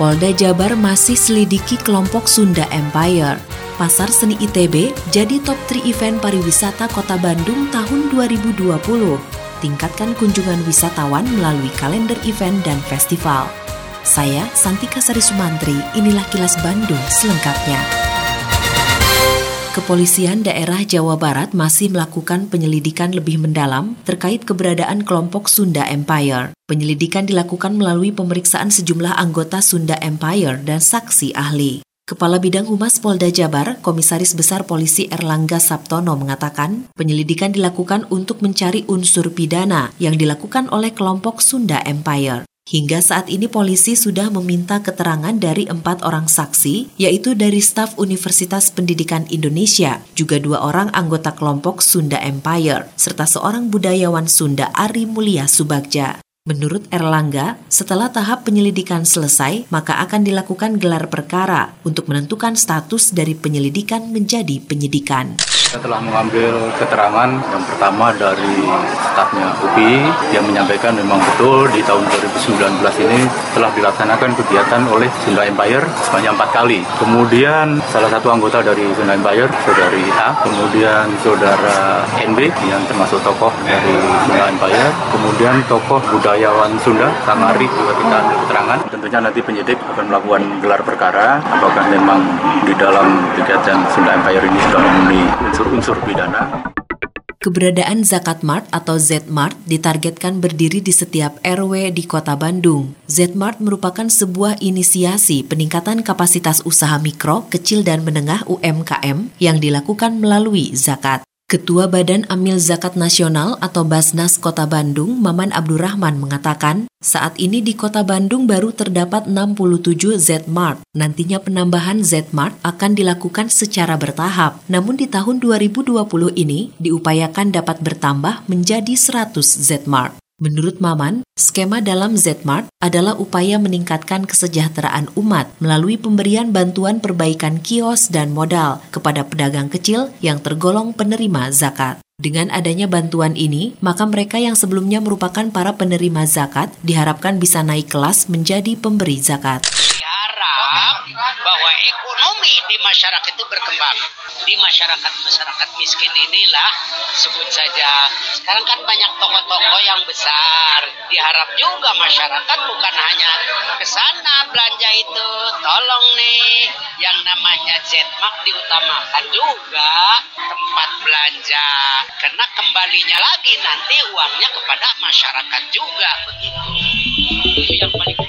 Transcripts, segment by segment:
Polda Jabar masih selidiki kelompok Sunda Empire. Pasar Seni ITB jadi top 3 event pariwisata Kota Bandung tahun 2020. Tingkatkan kunjungan wisatawan melalui kalender event dan festival. Saya Santika Sari Sumantri, inilah kilas Bandung selengkapnya. Kepolisian daerah Jawa Barat masih melakukan penyelidikan lebih mendalam terkait keberadaan kelompok Sunda Empire. Penyelidikan dilakukan melalui pemeriksaan sejumlah anggota Sunda Empire dan saksi ahli. Kepala Bidang Humas Polda Jabar, Komisaris Besar Polisi Erlangga Saptono mengatakan, penyelidikan dilakukan untuk mencari unsur pidana yang dilakukan oleh kelompok Sunda Empire. Hingga saat ini polisi sudah meminta keterangan dari empat orang saksi, yaitu dari staf Universitas Pendidikan Indonesia, juga dua orang anggota kelompok Sunda Empire, serta seorang budayawan Sunda Ari Mulia Subagja. Menurut Erlangga, setelah tahap penyelidikan selesai, maka akan dilakukan gelar perkara untuk menentukan status dari penyelidikan menjadi penyidikan. Kita telah mengambil keterangan yang pertama dari stafnya UPI yang menyampaikan memang betul di tahun 2019 ini telah dilaksanakan kegiatan oleh Sunda Empire sebanyak empat kali. Kemudian salah satu anggota dari Sunda Empire, saudari A, kemudian saudara NB yang termasuk tokoh dari Sunda Empire, kemudian tokoh budayawan Sunda, Ari juga kita ambil keterangan. Tentunya nanti penyidik akan melakukan gelar perkara apakah memang di dalam kegiatan Sunda Empire ini sudah memenuhi unsur unsur-unsur pidana. Keberadaan Zakat Mart atau Z-Mart ditargetkan berdiri di setiap RW di Kota Bandung. Z-Mart merupakan sebuah inisiasi peningkatan kapasitas usaha mikro, kecil, dan menengah UMKM yang dilakukan melalui zakat. Ketua Badan Amil Zakat Nasional atau Basnas Kota Bandung, Maman Abdurrahman mengatakan, saat ini di Kota Bandung baru terdapat 67 Z-Mart. Nantinya penambahan Z-Mart akan dilakukan secara bertahap. Namun di tahun 2020 ini diupayakan dapat bertambah menjadi 100 Z-Mart. Menurut Maman, skema dalam Zmart adalah upaya meningkatkan kesejahteraan umat melalui pemberian bantuan perbaikan kios dan modal kepada pedagang kecil yang tergolong penerima zakat. Dengan adanya bantuan ini, maka mereka yang sebelumnya merupakan para penerima zakat diharapkan bisa naik kelas menjadi pemberi zakat bahwa ekonomi di masyarakat itu berkembang. Di masyarakat-masyarakat miskin inilah sebut saja. Sekarang kan banyak toko-toko yang besar. Diharap juga masyarakat bukan hanya ke sana belanja itu. Tolong nih yang namanya Zmark diutamakan juga tempat belanja. Karena kembalinya lagi nanti uangnya kepada masyarakat juga begitu. Itu yang paling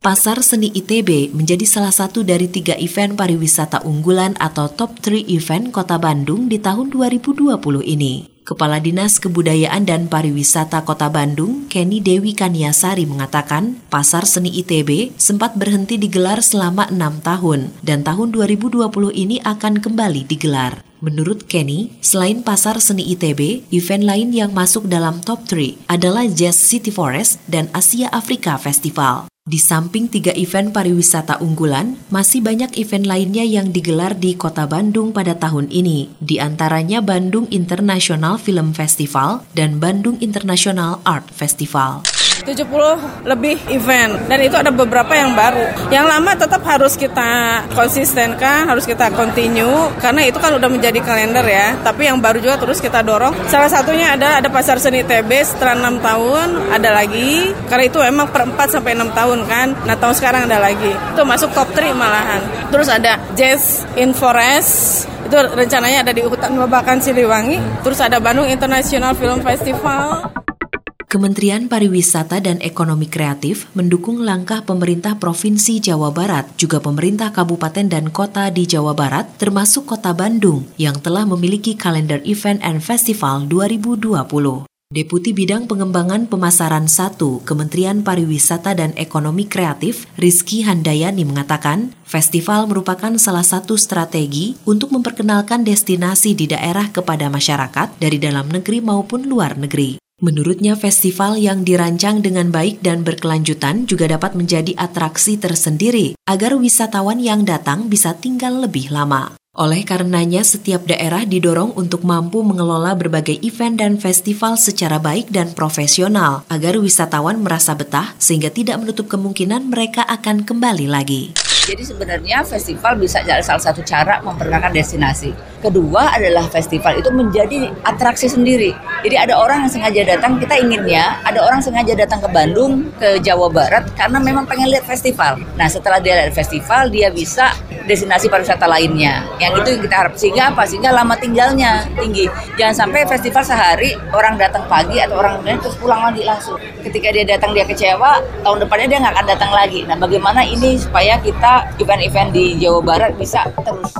Pasar Seni ITB menjadi salah satu dari tiga event pariwisata unggulan atau top 3 event kota Bandung di tahun 2020 ini. Kepala Dinas Kebudayaan dan Pariwisata Kota Bandung, Kenny Dewi Kaniasari mengatakan, Pasar Seni ITB sempat berhenti digelar selama enam tahun, dan tahun 2020 ini akan kembali digelar. Menurut Kenny, selain Pasar Seni ITB, event lain yang masuk dalam top 3 adalah Jazz City Forest dan Asia Afrika Festival. Di samping tiga event pariwisata unggulan, masih banyak event lainnya yang digelar di kota Bandung pada tahun ini, di antaranya Bandung International Film Festival dan Bandung International Art Festival. 70 lebih event dan itu ada beberapa yang baru. Yang lama tetap harus kita konsistenkan, harus kita continue karena itu kan udah menjadi kalender ya. Tapi yang baru juga terus kita dorong. Salah satunya ada ada pasar seni TB setelah 6 tahun ada lagi karena itu emang per 4 sampai 6 tahun kan. Nah, tahun sekarang ada lagi. Itu masuk top 3 malahan. Terus ada Jazz in Forest itu rencananya ada di hutan Babakan Siliwangi. Terus ada Bandung International Film Festival. Kementerian Pariwisata dan Ekonomi Kreatif mendukung langkah pemerintah Provinsi Jawa Barat, juga pemerintah kabupaten dan kota di Jawa Barat, termasuk kota Bandung, yang telah memiliki kalender event and festival 2020. Deputi Bidang Pengembangan Pemasaran 1 Kementerian Pariwisata dan Ekonomi Kreatif Rizky Handayani mengatakan, festival merupakan salah satu strategi untuk memperkenalkan destinasi di daerah kepada masyarakat dari dalam negeri maupun luar negeri. Menurutnya, festival yang dirancang dengan baik dan berkelanjutan juga dapat menjadi atraksi tersendiri agar wisatawan yang datang bisa tinggal lebih lama. Oleh karenanya, setiap daerah didorong untuk mampu mengelola berbagai event dan festival secara baik dan profesional agar wisatawan merasa betah sehingga tidak menutup kemungkinan mereka akan kembali lagi. Jadi sebenarnya festival bisa jadi salah satu cara memperkenalkan destinasi. Kedua adalah festival itu menjadi atraksi sendiri. Jadi ada orang yang sengaja datang, kita inginnya ada orang sengaja datang ke Bandung, ke Jawa Barat karena memang pengen lihat festival. Nah setelah dia lihat festival, dia bisa destinasi pariwisata lainnya. Yang itu yang kita harap sehingga apa? Sehingga lama tinggalnya tinggi. Jangan sampai festival sehari orang datang pagi atau orang lain terus pulang lagi langsung. Ketika dia datang dia kecewa, tahun depannya dia nggak akan datang lagi. Nah bagaimana ini supaya kita event-event di Jawa Barat bisa terus.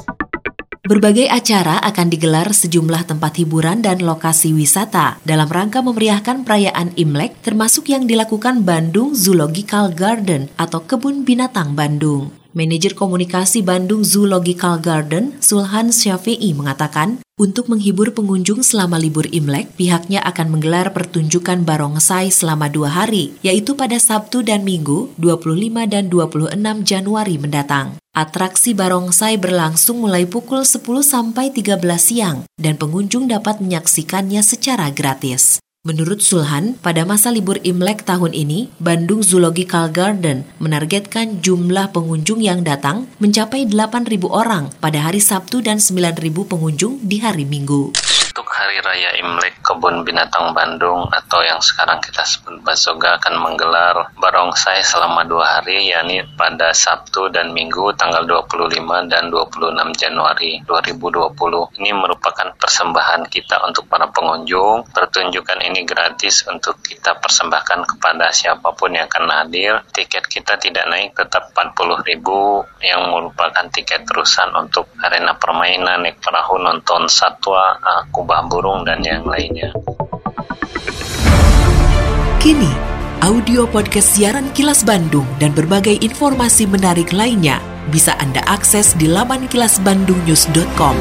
Berbagai acara akan digelar sejumlah tempat hiburan dan lokasi wisata dalam rangka memeriahkan perayaan Imlek termasuk yang dilakukan Bandung Zoological Garden atau Kebun Binatang Bandung. Manajer Komunikasi Bandung Zoological Garden, Sulhan Syafi'i mengatakan, untuk menghibur pengunjung selama libur Imlek, pihaknya akan menggelar pertunjukan barongsai selama dua hari, yaitu pada Sabtu dan Minggu 25 dan 26 Januari mendatang. Atraksi barongsai berlangsung mulai pukul 10 sampai 13 siang dan pengunjung dapat menyaksikannya secara gratis. Menurut Sulhan, pada masa libur Imlek tahun ini, Bandung Zoological Garden menargetkan jumlah pengunjung yang datang mencapai 8.000 orang pada hari Sabtu dan 9.000 pengunjung di hari Minggu. Hari Raya Imlek Kebun Binatang Bandung atau yang sekarang kita sebut Basoga akan menggelar barongsai selama dua hari yakni pada Sabtu dan Minggu tanggal 25 dan 26 Januari 2020. Ini merupakan persembahan kita untuk para pengunjung. Pertunjukan ini gratis untuk kita persembahkan kepada siapa pun yang akan hadir. Tiket kita tidak naik tetap 40.000 yang merupakan tiket terusan untuk arena permainan, naik perahu, nonton satwa, kubah burung dan yang lainnya. Kini, audio podcast siaran Kilas Bandung dan berbagai informasi menarik lainnya bisa Anda akses di laman kilasbandungnews.com.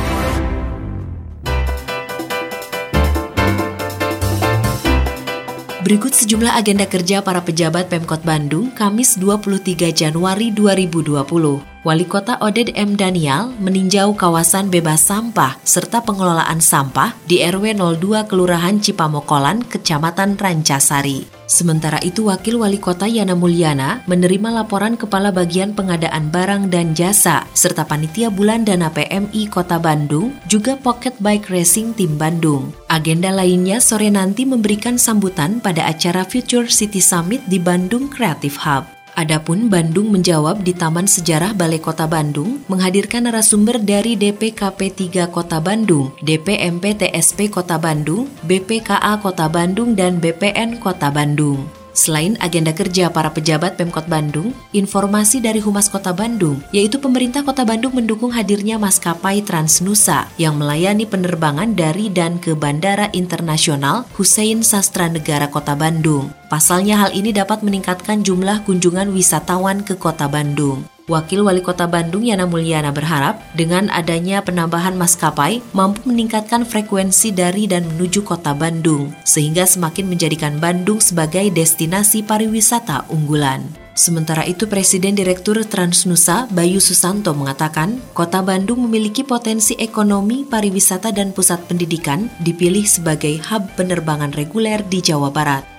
Berikut sejumlah agenda kerja para pejabat Pemkot Bandung Kamis 23 Januari 2020. Wali Kota Oded M. Daniel meninjau kawasan bebas sampah serta pengelolaan sampah di RW 02 Kelurahan Cipamokolan, Kecamatan Rancasari. Sementara itu, Wakil Wali Kota Yana Mulyana menerima laporan Kepala Bagian Pengadaan Barang dan Jasa serta Panitia Bulan Dana PMI Kota Bandung, juga Pocket Bike Racing Tim Bandung. Agenda lainnya sore nanti memberikan sambutan pada acara Future City Summit di Bandung Creative Hub. Adapun Bandung menjawab di Taman Sejarah Balai Kota Bandung menghadirkan narasumber dari DPKP 3 Kota Bandung, DPMP TSP Kota Bandung, BPKA Kota Bandung, dan BPN Kota Bandung. Selain agenda kerja para pejabat Pemkot Bandung, informasi dari Humas Kota Bandung, yaitu pemerintah Kota Bandung mendukung hadirnya maskapai Transnusa yang melayani penerbangan dari dan ke Bandara Internasional Hussein Sastra Negara Kota Bandung. Pasalnya hal ini dapat meningkatkan jumlah kunjungan wisatawan ke Kota Bandung. Wakil Wali Kota Bandung Yana Mulyana berharap dengan adanya penambahan maskapai mampu meningkatkan frekuensi dari dan menuju Kota Bandung sehingga semakin menjadikan Bandung sebagai destinasi pariwisata unggulan. Sementara itu Presiden Direktur Transnusa Bayu Susanto mengatakan, Kota Bandung memiliki potensi ekonomi, pariwisata dan pusat pendidikan dipilih sebagai hub penerbangan reguler di Jawa Barat.